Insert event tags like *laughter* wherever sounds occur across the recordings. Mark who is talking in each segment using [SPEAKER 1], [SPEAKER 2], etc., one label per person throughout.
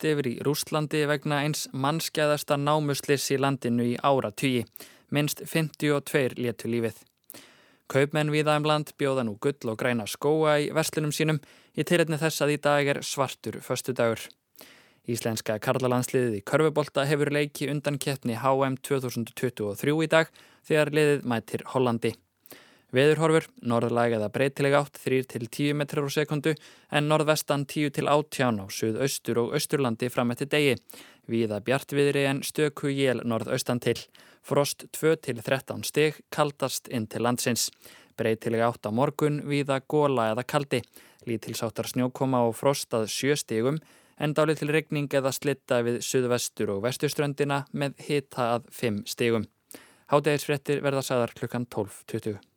[SPEAKER 1] fórst yfir í Rústlandi vegna eins mannskæðasta námuslis í landinu í ára tugi. Minst 52 léttu lífið. Kaupmenn viðaðum land bjóða nú gull og græna skóa í verslunum sínum í tilitni þess að í dag er svartur förstu dagur. Íslenska karlalandsliðið í Körfubolta hefur leiki undan keppni HM 2023 í dag þegar liðið mætir Hollandi. Veðurhorfur, norðlæg eða breytileg átt 3-10 metrar á sekundu en norðvestan 10-18 á suðaustur og austurlandi fram eftir degi. Víða bjartviðri en stöku jél norðaustan til. Frost 2-13 steg kaldast inn til landsins. Breytileg átt á morgun, víða góla eða kaldi. Lítilsáttar snjókoma og frost að 7 stegum en dálið til regning eða slitta við suðvestur og vestuströndina með hita að 5 stegum. Hádegisfrettir verða sagðar klukkan 12.20.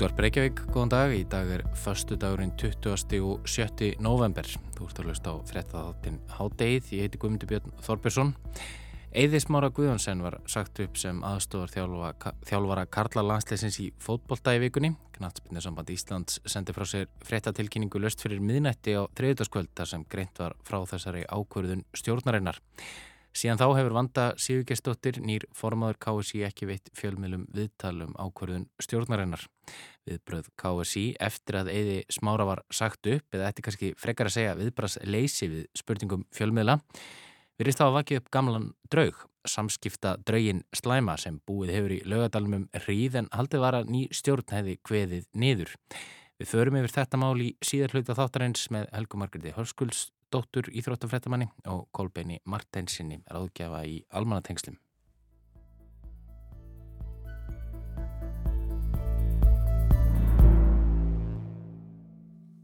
[SPEAKER 2] Útvar Breykjavík, góðan dag. Í dag er förstu dagurinn 20. og 7. november. Þú ert að hlusta á frettaðáttinn Hádeið. Ég heiti Guðmundur Björn Þorbjörnsson. Eðismára Guðjónsson var sagt upp sem aðstofar þjálfa, þjálfara Karla landsleisins í fótbolta í vikunni. Knatsbyrnarsamband Íslands sendi frá sér frettatilkynningu löst fyrir miðnætti á þriðdaskvöld þar sem greint var frá þessari ákverðun stjórnarinnar. Síðan þá hefur Vanda Sigurgestóttir nýr formadur KSI ekki veitt fjölmjölum viðtalum ákverðun stjórnarinnar. Viðbröð KSI eftir að eði smára var sagt upp, eða eftir kannski frekar að segja viðbrast leysi við spurningum fjölmjöla, virðist þá að vakið upp gamlan draug, samskipta draugin slæma sem búið hefur í lögadalumum hríð en haldið var að ný stjórn hefði kveðið niður. Við förum yfir þetta mál í síðar hluta þáttarins með Helgu Margreti Hörskuls, dóttur Íþróttafrættamanni og Kolbeini Martensinni, ráðgjafa í almanatengslum.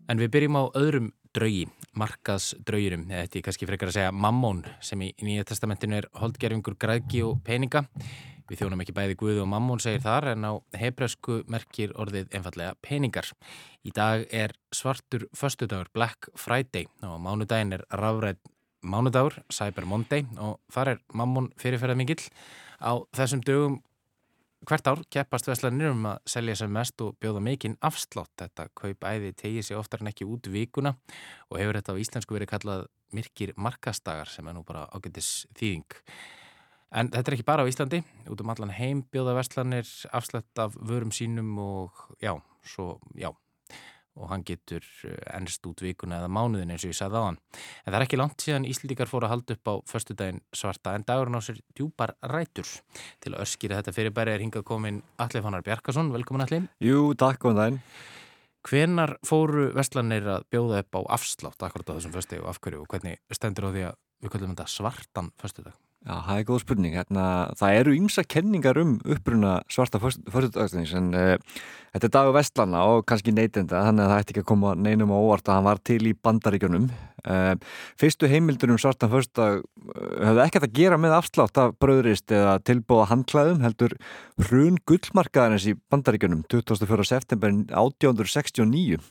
[SPEAKER 2] En við byrjum á öðrum draugi, markaðsdraugirum, eða þetta er kannski frekar að segja mammón sem í Nýja testamentinu er holdgerfingur græðki og peninga. Við þjónum ekki bæði Guði og Mammón segir þar en á hebræsku merkir orðið einfallega peningar. Í dag er svartur föstudagur Black Friday og mánudaginn er rafræð mánudagur, Cyber Monday og þar er Mammón fyrirferðað mikill. Á þessum dögum hvert ár keppast veslanir um að selja sem mest og bjóða mikinn afslátt. Þetta kaup æði tegið sér oftar en ekki út vikuna og hefur þetta á íslensku verið kallað myrkir markastagar sem er nú bara ágættis þýðing. En þetta er ekki bara á Íslandi, út um allan heim bjóða verslanir afslætt af vörum sínum og já, svo, já, og hann getur ennst út vikuna eða mánuðin eins og ég sagði á hann. En það er ekki langt síðan Íslendikar fóru að halda upp á förstu daginn svarta en dagurinn á sér djúpar rætur. Til að örskýra þetta fyrirbæri er hingað komin Alli Fannar Bjarkason, velkomin Alli.
[SPEAKER 3] Jú, takk góðan daginn.
[SPEAKER 2] Hvenar fóru verslanir að bjóða upp á afslátt akkurat á þessum förstu og afhverju og hvernig stendur á því að við kallum þetta svartan förstu dag?
[SPEAKER 3] Já, það er góð spurning. Hérna, það eru ymsa kenningar um uppruna svarta fyrstutagsins en uh, þetta er dagu vestlana og kannski neytenda þannig að það ætti ekki að koma neinum á óvart að hann var til í bandaríkjunum. Uh, fyrstu heimildunum svarta fyrstutag uh, höfðu ekkert að gera með afslátt af bröðrist eða tilbúða handklæðum heldur hrun gullmarkaðarins í bandaríkjunum 24. september 1869.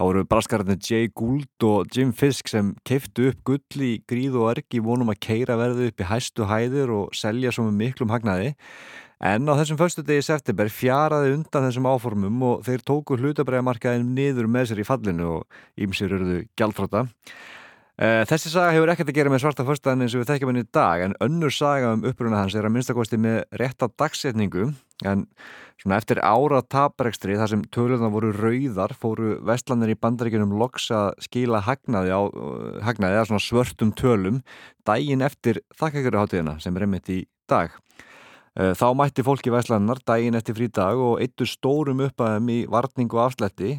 [SPEAKER 3] Það voru braskararnir Jay Gould og Jim Fisk sem keiftu upp gull í gríð og ergi vonum að keira verðu upp í hæstu hæðir og selja svo með miklum hagnaði. En á þessum förstu degi september fjaraði undan þessum áformum og þeir tóku hlutabræðamarkaðin niður með sér í fallinu og ímsir eruðu gjaldfrota. Þessi saga hefur ekkert að gera með svarta fyrstaðin eins og við þekkjum henni í dag en önnur saga um uppruna hans er að minnstakosti með rétta dagsetningu en eftir ára taprekstri þar sem töluðna voru rauðar fóru vestlandir í bandaríkunum loks að skila hagnaði á hagnaði svörtum tölum daginn eftir þakkækjuraháttíðina sem er einmitt í dag. Þá mætti fólki vestlandar daginn eftir frí dag og eittu stórum upp aðeim í varning og afsletti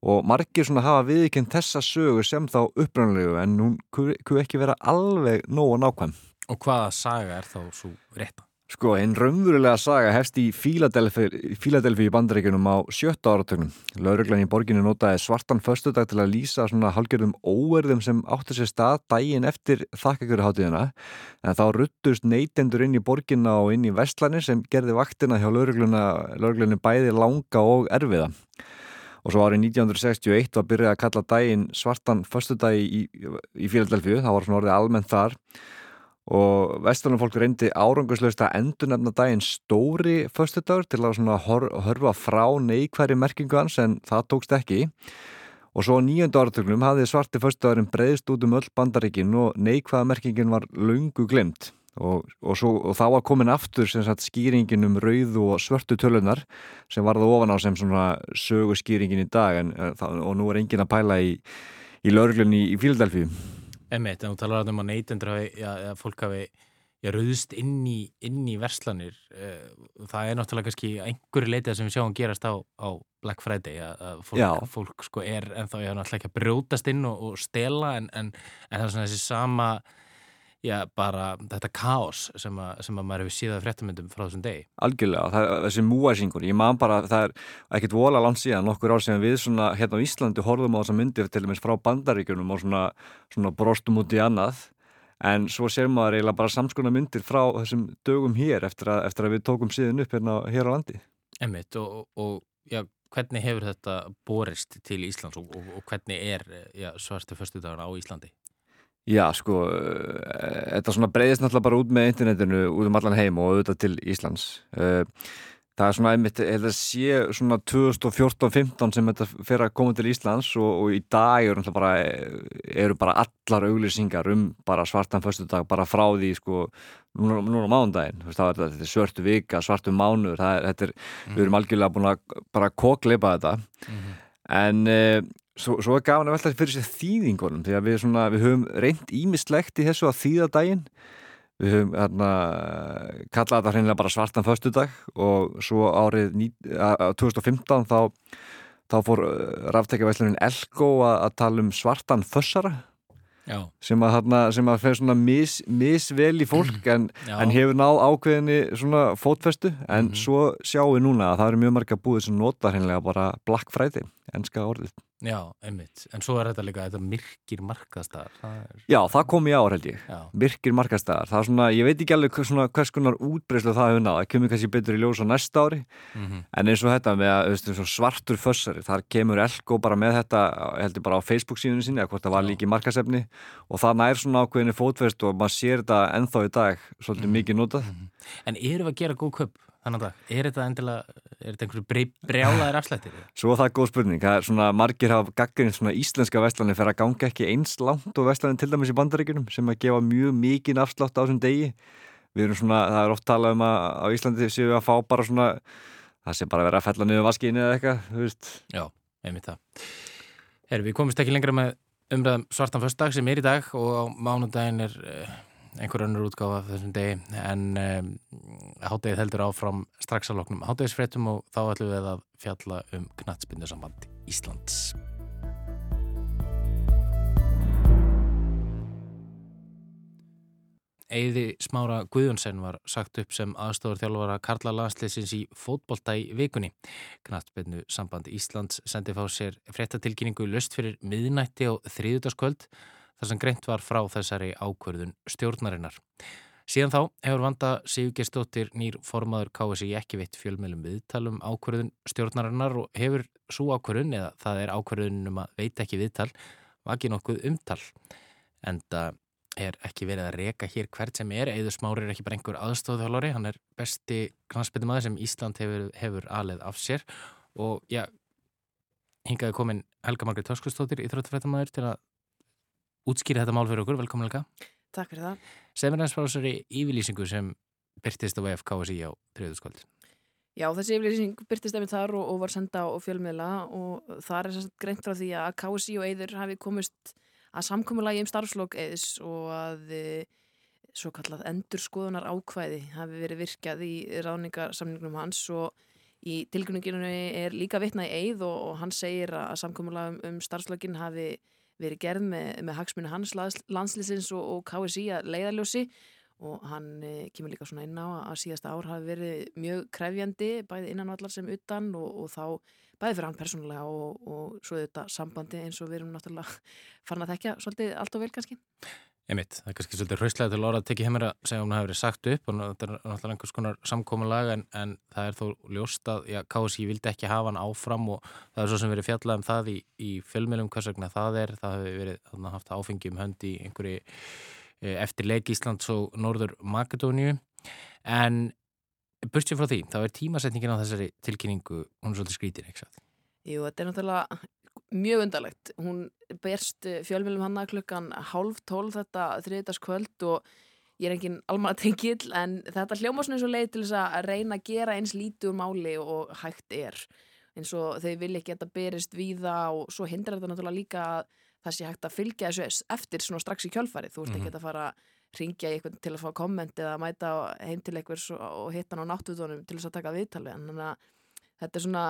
[SPEAKER 3] og margir svona hafa viðkjönd þessa sögu sem þá upprannlegu en hún kuð ekki vera alveg nóg og nákvæm.
[SPEAKER 2] Og hvaða saga er þá svo rétta?
[SPEAKER 3] Sko, einn raunverulega saga hefst í Fíladelfi í bandaríkunum á sjötta áratögnum. Lauruglan í borginu notaði svartan förstudag til að lýsa svona halgjörðum óverðum sem áttu sér stað dægin eftir þakkakurháttíðina. En þá ruttust neytendur inn í borginna og inn í vestlanir sem gerði vaktina hjá lauruglunni bæði langa og erfiða. Og svo árið 1961 var byrjað að kalla dægin svartan förstudagi í, í Fíladelfi, það var svona orðið almennt þar og vestunum fólk reyndi áranguslaust að endur nefna daginn stóri föstudagur til að hor horfa frá neikværi merkingu hans en það tókst ekki. Og svo nýjöndu áratögnum hafði svarti föstudagurinn breyðst út um öll bandaríkin og neikvæða merkingin var lungu glimt og, og, svo, og þá var komin aftur sagt, skýringin um rauðu og svörtu tölunar sem var það ofan á sem sögu skýringin í dag en, og nú er engin að pæla í, í lauruglunni í, í Fíldelfíu
[SPEAKER 2] Emmett, en þú talar um að neytendur hafi, já, fólk hafi rauðst inn í, inn í verslanir eh, það er náttúrulega kannski einhverju leitið sem við sjáum gerast á, á Black Friday að fólk, fólk sko er en þá er náttúrulega ekki að brjótast inn og, og stela en, en, en það er svona þessi sama já, bara þetta káos sem, sem að maður hefur síðað fréttamöndum frá þessum degi.
[SPEAKER 3] Algjörlega, það, þessi múæsingur, ég maður bara, það er ekkert vola langt síðan, nokkur ár síðan við svona hérna á Íslandi horfum á þessa myndir til og meins frá bandaríkunum og svona, svona brostum út í annað, en svo sér maður eiginlega bara samskona myndir frá þessum dögum hér eftir að, eftir að við tókum síðan upp hérna hér á landi.
[SPEAKER 2] Emmitt, og, og já, hvernig hefur þetta borist til Íslands og, og, og hvernig er svartu förstudagarna á Íslandi?
[SPEAKER 3] Já, sko, uh, þetta svona breyðist náttúrulega bara út með internetinu út um allan heim og auðvitað til Íslands. Uh, það er svona einmitt, þetta sé svona 2014-15 sem þetta fer að koma til Íslands og, og í dag eru bara, eru bara allar auglýsingar um bara svartan föstudag, bara frá því, sko, núna, núna á mánudaginn. Þetta er svörtu vika, svartu mánuður, það er, þetta er, mm. við erum algjörlega búin að bara kokleipa þetta. Mm -hmm. En uh, Svo, svo er gafan að velta fyrir sér þýðingunum því að við, svona, við höfum reynd ímislegt í þessu að þýða daginn við höfum hérna, kallað þetta hreinlega bara svartan föstudag og svo árið 2015 þá, þá fór ráftækjavæslunin Elko að, að tala um svartan fössara. Já. sem að, hérna, sem að fer svona mis, misvel í fólk *clears throat* en, en hefur náð ákveðinni svona fótfestu. En mm -hmm. svo sjáum við núna að það eru mjög marga búið sem nota hreinlega bara Black Friday, ennska orðið
[SPEAKER 2] Já, einmitt, en svo er þetta líka þetta myrkir markastæðar
[SPEAKER 3] er... Já, það kom í ár held ég, Já. myrkir markastæðar það er svona, ég veit ekki alveg svona, hvers konar útbreyslu það hefur náða, það kemur kannski betur í ljós á næsta ári, mm -hmm. en eins og þetta með veist, svartur fössari, þar kemur Elko bara með þetta, heldur bara á Facebook síðunni sinni, að hvort það var líki markasefni og það nær svona ákveðinni fótfest og maður sér þetta ennþá í dag svolítið mm -hmm. mikið notað -hmm.
[SPEAKER 2] En eru við að gera góð köp? Þannig að er þetta endilega, er þetta einhverju brjálaðir afslættir?
[SPEAKER 3] Svo það er góð spurning, það er svona margir hafa gaggarinn svona íslenska vestlani fyrir að ganga ekki eins langt og vestlanin til dæmis í bandaríkunum sem að gefa mjög mikið afslátt á þessum degi. Við erum svona, það er oft talað um að á Íslandi séum við að fá bara svona, það sé bara að vera að fella niður vaskinu eða eitthvað.
[SPEAKER 2] Já, einmitt það. Herru, við komumst ekki lengra með umræðum svartan fyrstdag sem er í dag og á mánundagin er eh, einhver önnur útgáfa þessum degi en um, háttegið heldur áfram strax að loknum háttegisfréttum og þá ætlum við að fjalla um knatsbyndarsamband Íslands. Eiði Smára Guðjónsson var sagt upp sem aðstofur þjálfara Karla Landsleisins í fótbolta í vikunni. Knatsbyndu samband Íslands sendi fá sér fréttatilkynningu löst fyrir miðnætti og þriðutaskvöld þar sem greint var frá þessari ákverðun stjórnarinnar. Síðan þá hefur Vanda Sigurgestóttir nýr formaður KSI ekki veitt fjölmjölum viðtalum ákverðun stjórnarinnar og hefur svo ákverðun, eða það er ákverðun um að veit ekki viðtal, vakið nokkuð umtal. En það er ekki verið að reka hér hvert sem er, eða smári er ekki bara einhver aðstofðhjálfari, hann er besti knastbyttumæður sem Ísland hefur, hefur aðleð af sér og já, hingaði komin Helga Margreit Törskustóttir í þrjóttafrættamæður til að útskýra þetta mál fyrir okkur. Velkomin Helga.
[SPEAKER 4] Takk fyrir það.
[SPEAKER 2] Þessari yfirlýsingu sem byrtist á VFKSI á triðuskvöld.
[SPEAKER 4] Já, þessi yfirlýsing byrtist eftir þar og, og var senda á fjölmiðla og það er sérst greint frá því að KSI og Eður hafi komist að samkommulagi um starfslokk Eðis og að e, svo kallað endur skoðunar ákvæði hafi verið virkjað í ráningarsamningnum hans og Í tilkynninginu er líka vitnað í eið og, og hann segir að samkomulega um, um starfslögin hafi verið gerð með, með hagsmunni hans landslýsins og, og KSI að leiðarljósi og hann e, kemur líka svona inn á að síðasta ár hafi verið mjög krefjandi bæði innanvallar sem utan og, og þá bæði fyrir hann persónulega og, og svo þetta sambandi eins og við erum náttúrulega *laughs* farin að þekka svolítið allt og vel kannski.
[SPEAKER 2] Einmitt, það er kannski svolítið hrauslega til orða að tekja heimir að segja hún hafi verið sagt upp og þetta er náttúrulega einhvers konar samkómulag en, en það er þó ljóst að já, KSI vildi ekki hafa hann áfram og það er svo sem verið fjallað um það í, í fjölmjölum hvers vegna það er, það hefur verið þarna, haft áfengi um hönd í einhverju e, eftir leik Íslands og Norður Makedóniu en börstjum frá því, þá er tímasetningin á þessari tilkynningu, hún er svolítið skrítin, ekki satt?
[SPEAKER 4] Jú, þetta er náttúrulega mjög undarlegt. Hún berst eh, fjölmjölum hanna klukkan hálf tólf þetta þriðdaskvöld og ég er engin almanna tengill en þetta hljóma svona eins og leið til þess að reyna að gera eins lítið úr máli og hægt er. Eins og þau vilja ekki að þetta berist víða og svo hindrar þetta náttúrulega líka að það sé hægt að fylgja þessu eftir svona strax í kjölfarið. Þú ert ekki mhm. að fara að ringja í eitthvað til að fá komment eða mæta heim til einhvers og hitta hann á náttúðunum til þess að taka að þetta er svona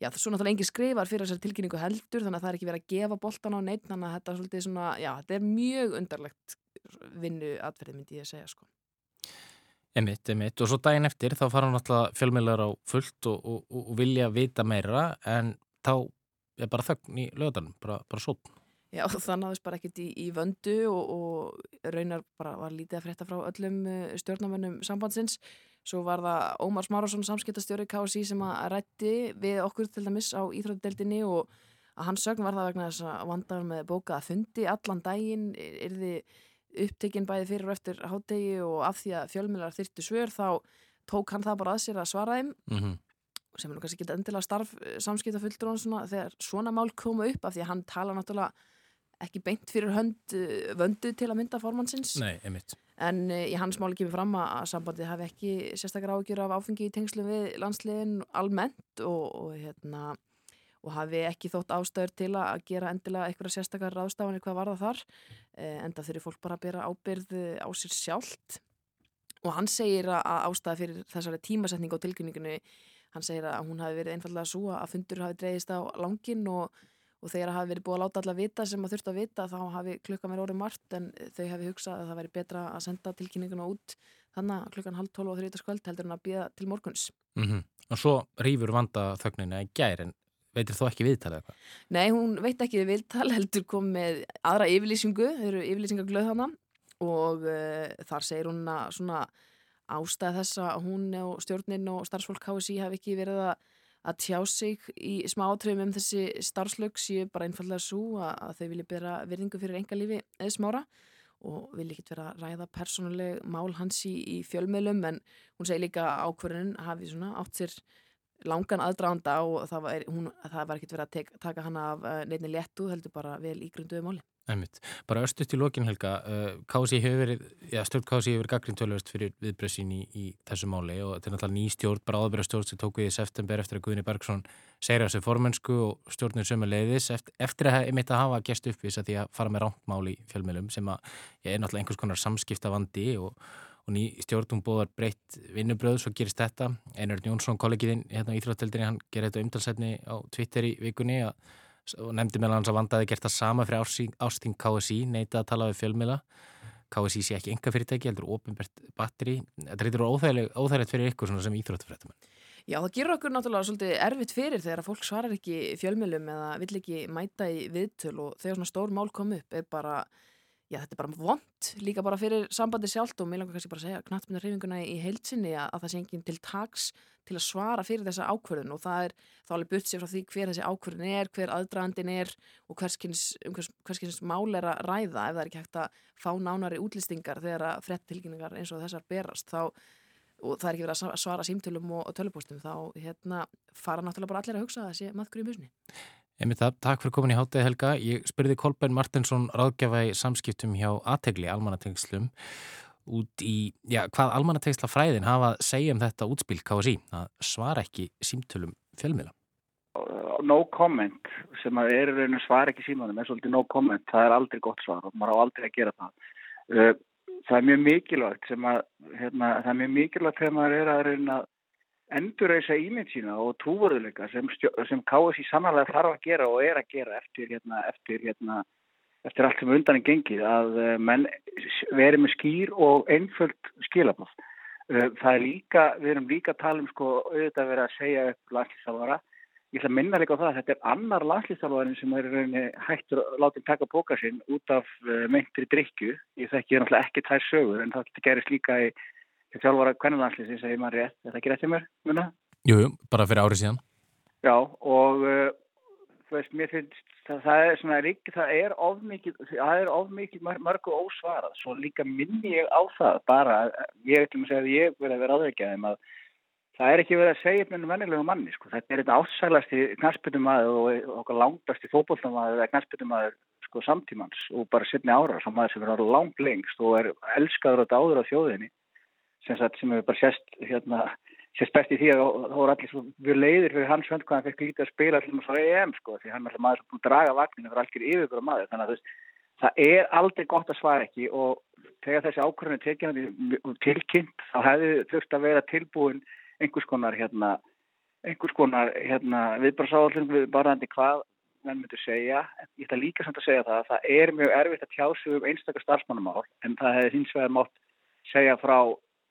[SPEAKER 4] já, það er svo náttúrulega engi skrifar fyrir þessar tilkynningu heldur þannig að það er ekki verið að gefa boltan á neitt þannig að þetta er svolítið svona, já, þetta er mjög undarlegt vinnu atverði myndi ég að segja sko.
[SPEAKER 2] Emitt, emitt og svo daginn eftir þá fara náttúrulega fjölmjölar á fullt og, og, og vilja vita meira en þá er bara þögn í löðanum, bara, bara sótn.
[SPEAKER 4] Já, *laughs* það náðist bara ekkert í, í vöndu og, og raunar bara var lítið að frétta frá öllum eh, stjórnamönnum sambandsins Svo var það Ómar Smárasson, samskiptastjóri KSI sem að rætti við okkur til dæmis á Íþrótdeldinni og að hans sögn var það vegna þess að vandar með bóka að fundi allan daginn er þið upptekinn bæði fyrir og eftir hátegi og af því að fjölmjölar þyrtu svör þá tók hann það bara að sér að svara þeim mm -hmm. sem er nú kannski ekki endilega starf eh, samskiptafulltur þegar svona mál koma upp af því að hann tala náttúrulega ekki beint fyrir hönd eh, vöndu til að mynda formansins
[SPEAKER 2] Nei, einmitt
[SPEAKER 4] En uh, í hans máli kemur fram að sambandið hafi ekki sérstaklega ágjur af áfengi í tengslu við landsliðin almennt og, og, hérna, og hafi ekki þótt ástæður til að gera endilega eitthvað sérstaklega ráðstafanir hvað var það þar. Uh, enda þurfi fólk bara að bera ábyrð á sér sjálft. Og hann segir að ástæða fyrir þessari tímasetning og tilkynningunni, hann segir að hún hafi verið einfallega svo að fundur hafi dreyðist á langin og og þegar það hafi verið búið að láta alla vita sem maður þurfti að vita þá hafi klukkan verið orðið margt en þau hafi hugsað að það væri betra að senda tilkynninguna út þannig að klukkan halv tólf og þrjótaskvöld heldur hann að býða til morguns
[SPEAKER 2] mm -hmm. Og svo rýfur vanda þögnina í gær en veitir þú ekki viðtal eða hvað?
[SPEAKER 4] Nei, hún veit ekki viðtal heldur kom með aðra yfirlýsingu þau eru yfirlýsingaglöð hana og uh, þar segir hún að svona ástæð þess að hún og stjórnin og starfsfólk KSI hafi ekki verið að að tjá sig í smá átrefum um þessi starfslög séu bara einfallega svo að, þau vilja bera virðingu fyrir enga lífi eða smára og vilja ekki vera að ræða persónuleg mál hans í, í fjölmiðlum en hún segi líka ákverðin hafi svona átt sér langan aðdraðanda og það var, hún, það var ekkert verið að tek, taka hana af uh, neittni léttu heldur bara vel ígrunduðu máli
[SPEAKER 2] Einmitt. Bara östut í lokin Helga, uh, Kási hefur verið, já stjórn Kási hefur verið gaggrind tölvöst fyrir viðbröðsín í, í þessu máli og þetta er náttúrulega ný stjórn, bara áðurberða stjórn sem tók við í september eftir að Guðni Bergson segja þessu formönsku og stjórnir sömu leiðis eftir, eftir að einmitt að hafa gæst upp þess að því að fara með rántmáli í fjölmjölum sem að ég er náttúrulega einhvers konar samskipta vandi og, og ný stjórnum bóðar breytt vinnubröð svo gerist þetta. Einar Jónsson, kollegiðinn hérna í Íþrótteldinni, hann gerir þetta umtalsetni á Twitter í vikunni að og nefndi meðal hans að vandaði gert það sama fyrir ásting KSI, neita að tala við fjölmila KSI sé ekki enga fyrirtæki, heldur ofinbært batteri þetta reytur óþægilegt fyrir ykkur sem íþróttafrættum
[SPEAKER 4] Já, það gerur okkur náttúrulega svolítið erfitt fyrir þegar fólk svarar ekki fjölmilum eða vill ekki mæta í viðtöl og þegar svona stór mál kom upp er bara já þetta er bara vond líka bara fyrir sambandi sjálft og mér langar kannski bara að segja knallmynda hreyfinguna í heilsinni að, að það sé enginn til taks til að svara fyrir þessa ákverðin og það er þá alveg butt sér frá því hver þessi ákverðin er, hver aðdragandin er og hverskins, um hvers, hverskins mál er að ræða ef það er ekki hægt að fá nánari útlistingar þegar að frettilginningar eins og þessar berast þá og það er ekki verið að svara símtölum og, tölupóstum þá hérna, fara náttúrulega bara allir að hugsa að það sé maðgur í musni.
[SPEAKER 2] Emið það, takk fyrir komin í hátegi Helga. Ég spurði Kolbein Martinsson ráðgjafa í samskiptum hjá Ategli, almanatengslum, út í, já, hvað almanatengsla fræðin hafa að segja um þetta útspil KSI, að svara ekki símtölum fjölmila?
[SPEAKER 5] No comment, sem að er raun og svara ekki símanum, er svolítið no comment, það er aldrei gott svar og maður á aldrei að gera það. Uh, það er mjög mikilvægt sem að, hérna, það er mjög mikilvægt þegar maður er að reyna endurreysa ímynd sína og trúverðuleika sem, sem KSI sannlega þarf að gera og er að gera eftir, hérna, eftir, hérna, eftir allt sem undan er gengið að uh, menn veri með skýr og einföld skilabóð. Uh, það er líka, við erum líka að tala um sko auðvitað að vera að segja upp landslýstafara. Ég ætla að minna líka á það að þetta er annar landslýstafarin sem er hættur að láta taka póka sinn út af uh, meintri drikju. Ég þekki náttúrulega ekki tær sögur en það getur gerist líka í þjálfvara kvennarlandslýsi segir maður rétt, er það ekki rétt í mér? Muna?
[SPEAKER 2] Jú, bara fyrir árið síðan
[SPEAKER 5] Já, og uh, þú veist, mér finnst það, það er svona rík, það er ofmikið það er ofmikið mörgu ósvarað svo líka minni ég á það bara, ég ætlum að segja að ég verði að vera aðveikjaðum að það er ekki verið að segja með vennilegu manni, sko, þetta er þetta ásælasti knarspytumæður og okkar langtasti fókbóltamæður eða knarspytumæður sko samtímans og bara setni ára sem maður sem er langt lengst og er elskaður og dáður á þjóðinni sem, sagt, sem hefur bara sérst hérna, sérst best í því að það voru allir svo við leiðir fyrir hans hönd hvað hann fekk lítið að spila allir með svo EM sko því hann er alltaf maður sem búið að draga vagninu fyrir allir yfirbúra maður þannig að veist, það er aldrei gott að svara ekki og þegar þessi ákvörðinu tekið tilkynnt þá hefði þurft að vera tilbúin einhvers konar hérna, einhvers konar hérna, viðbársáðallum við barðandi hvað menn myndur segja, ég ætla líka samt að segja það það er mjög erfitt að tjásu um einstakar starfsmannamál en það hefði hins vegar mátt segja frá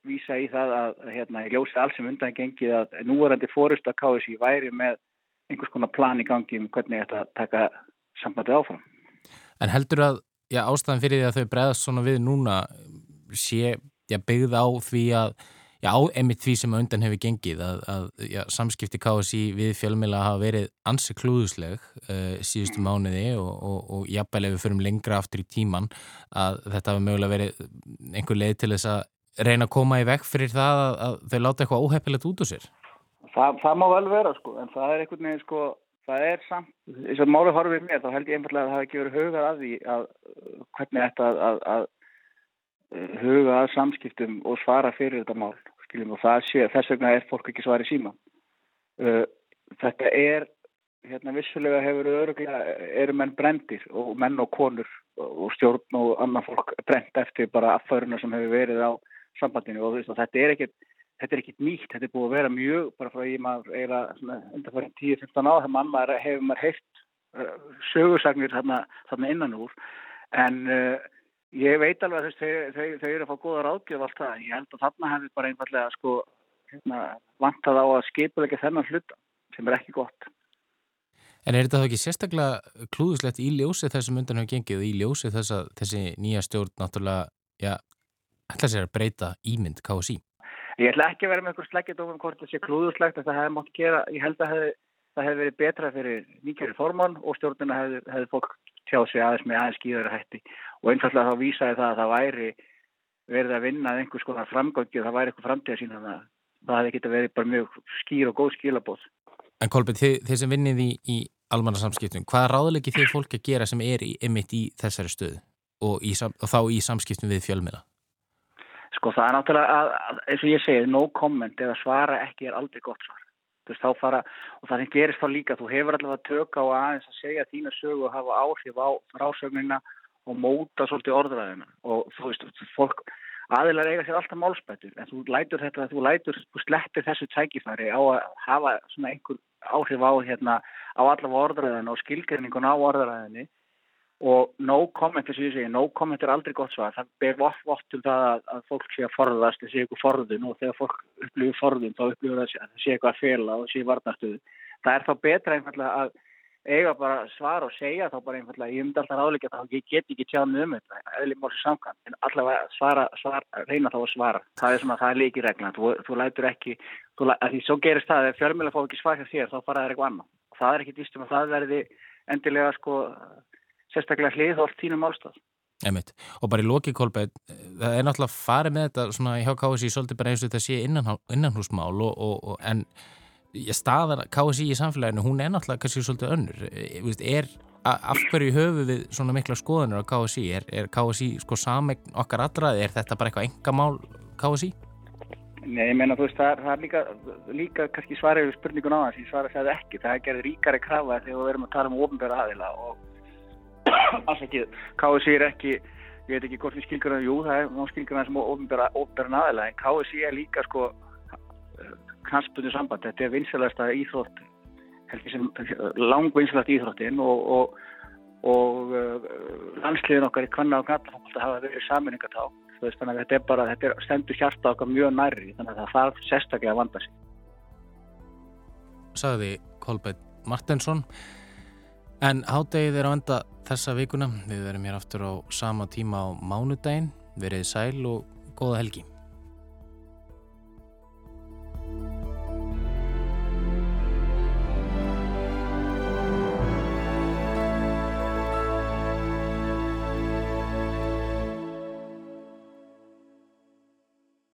[SPEAKER 5] vísa í það að hérna, ég ljósi alls sem undan gengið að núverandi fórust að KSI væri með einhvers konar plan í gangi um hvernig þetta taka sambandið áfram.
[SPEAKER 2] En heldur að já, ástæðan fyrir því að þau bregðast svona við núna sé já, byggð á því að já, á emitt því sem undan hefur gengið að, að já, samskipti KSI við fjölmjöla hafa verið ansi klúðusleg uh, síðustu mánuði og, og, og jafnvel ef við förum lengra aftur í tíman að þetta hafa mögulega verið einhver leið til þess að reyna að koma í vekk fyrir það að, að þau láta eitthvað óheppilegt út úr sér?
[SPEAKER 5] Það, það má vel vera sko, en það er einhvern veginn sko, það er samt, þess að málið horfið mér, þá held ég einfallega að það hef ekki verið hugað að því að hvernig þetta að, að, að huga að samskiptum og svara fyrir þetta mál, skiljum, og það sé, þess vegna er fólk ekki svarið síma. Uh, þetta er, hérna vissulega hefur öruglega, eru menn brendir og menn og konur og stjórn og annan fólk brend eftir bara affæruna sem hefur verið á sambandinu og veist, þetta er ekkert þetta er ekkert nýtt, þetta er búið að vera mjög bara frá ég maður eiginlega undanfærin 10-15 á þegar maður hefur maður heilt uh, sögursagnir þarna, þarna innan úr. En uh, ég veit alveg að þau, þau, þau eru að fá góða ráðgjöf allt það, ég held að þarna hefur bara einfallega sko hérna, vantað á að skipulegja þennan hluta sem er ekki gott.
[SPEAKER 2] En er þetta þá ekki sérstaklega klúðuslegt í ljósið þessum undan hefur gengið og í ljósið þess að þessi nýja stjórn náttúrulega, já, ætla sér að breyta ímynd KSI?
[SPEAKER 5] Ég ætla ekki að vera með einhver sleggit ofum hvort það sé klúðuslegt að það hefði mátt gera, ég held að hef, það hefði verið betra fyrir nýkjari formann og stjórnuna hefði, hefði fólk tjáð sig aðeins með aðeins skýðara hætti og einfallega þá vísaði það að það væri verið að vinna einhvers konar framgöngi og það væri eitthvað framtíða sína það, það hefði geta verið bara mjög skýr og góð skilabóð.
[SPEAKER 2] En Kolbjörn, þið, þið sem vinnið í, í almanarsamskiptum, hvaða ráðleiki þið fólk að gera sem er í, emitt í þessari stöðu og, í, og þá í samskiptum við fjölmila?
[SPEAKER 5] Sko það er náttúrulega að, eins og ég segi, no comment eða svara ekki er aldrei gott svar. Þú veist þá fara, og það sem gerist þá líka, þú hefur allavega tökka á aðeins að segja þína sögu og hafa áhrif á frásögnina og móta svolítið orðræðina og þú veist, fólk aðilar eiga sér alltaf málspættur en þú lætur þetta, þú lætur, þú slettir þessu tækifæri á að hafa svona einhver áhrif á hérna á allavega orðræðina og skilgrinningun á orðræðinni og no comment, þess að ég segi, no comment er aldrei gott svar, það ber vott til það að, að fólk sé að forðast, það sé eitthvað forðun og þegar fólk upplifir forðun þá upplifir það að sé eitthvað að fela og sé varnastuðu. Það er þá betra einfallega að eiga bara svar og segja þá bara einfallega, ég myndi alltaf ráðleika þá, ég get ekki tjáð með um þetta, eðlum málsum samkvæmt, en allavega svara, svara, reyna þá að svara. Það er svona, það er líki regla, þú, þú lætur ekki, þú, að því svo gerist það, ef fjármjöla fá ekki svar hjá þér, þá fara það eitthvað annað. Það er ekki dýstum að það verði endilega sko sérstaklega hliðholt tínum málstað.
[SPEAKER 2] Emitt. Og bara í loki kolbæð, það er náttúrulega farið með þetta svona hjá KSI svolítið bara eins og þetta sé innan, innanhúsmál og, og, og, en staðar KSI í samfélaginu, hún er náttúrulega kannski svolítið önnur. Er, af hverju höfu við svona mikla skoðanur á KSI? Er, er KSI sko samegn okkar allra? Er þetta bara eitthvað engamál KSI?
[SPEAKER 5] Nei, ég meina þú veist, það það er líka, líka kannski svarið við spurningun á þess, ég svarið það ekki. Það er gerð ríkari krafa þegar við erum að tala um ofnbæra aðila og ekki, KSI er ekki ég veit ekki hvort við skilgjum jú það er skilgjum það sem ofnbæra aðeila en KSI er líka sko knastbundu samband. Þetta er vinsalasta íþrótt, heldur sem langvinsalast íþróttin og, og, og uh, landsliðin okkar í kvanna og gatafólk hafa verið saminningatá. Þannig að þetta er bara, þetta er stendur hjarta okkar mjög nærri, þannig að það þarf sérstaklega að vanda sig.
[SPEAKER 2] Saði Kolbjörn Martensson. En hádegið er á enda þessa vikuna. Við verum hér aftur á sama tíma á mánudaginn. Verið sæl og góða helgi.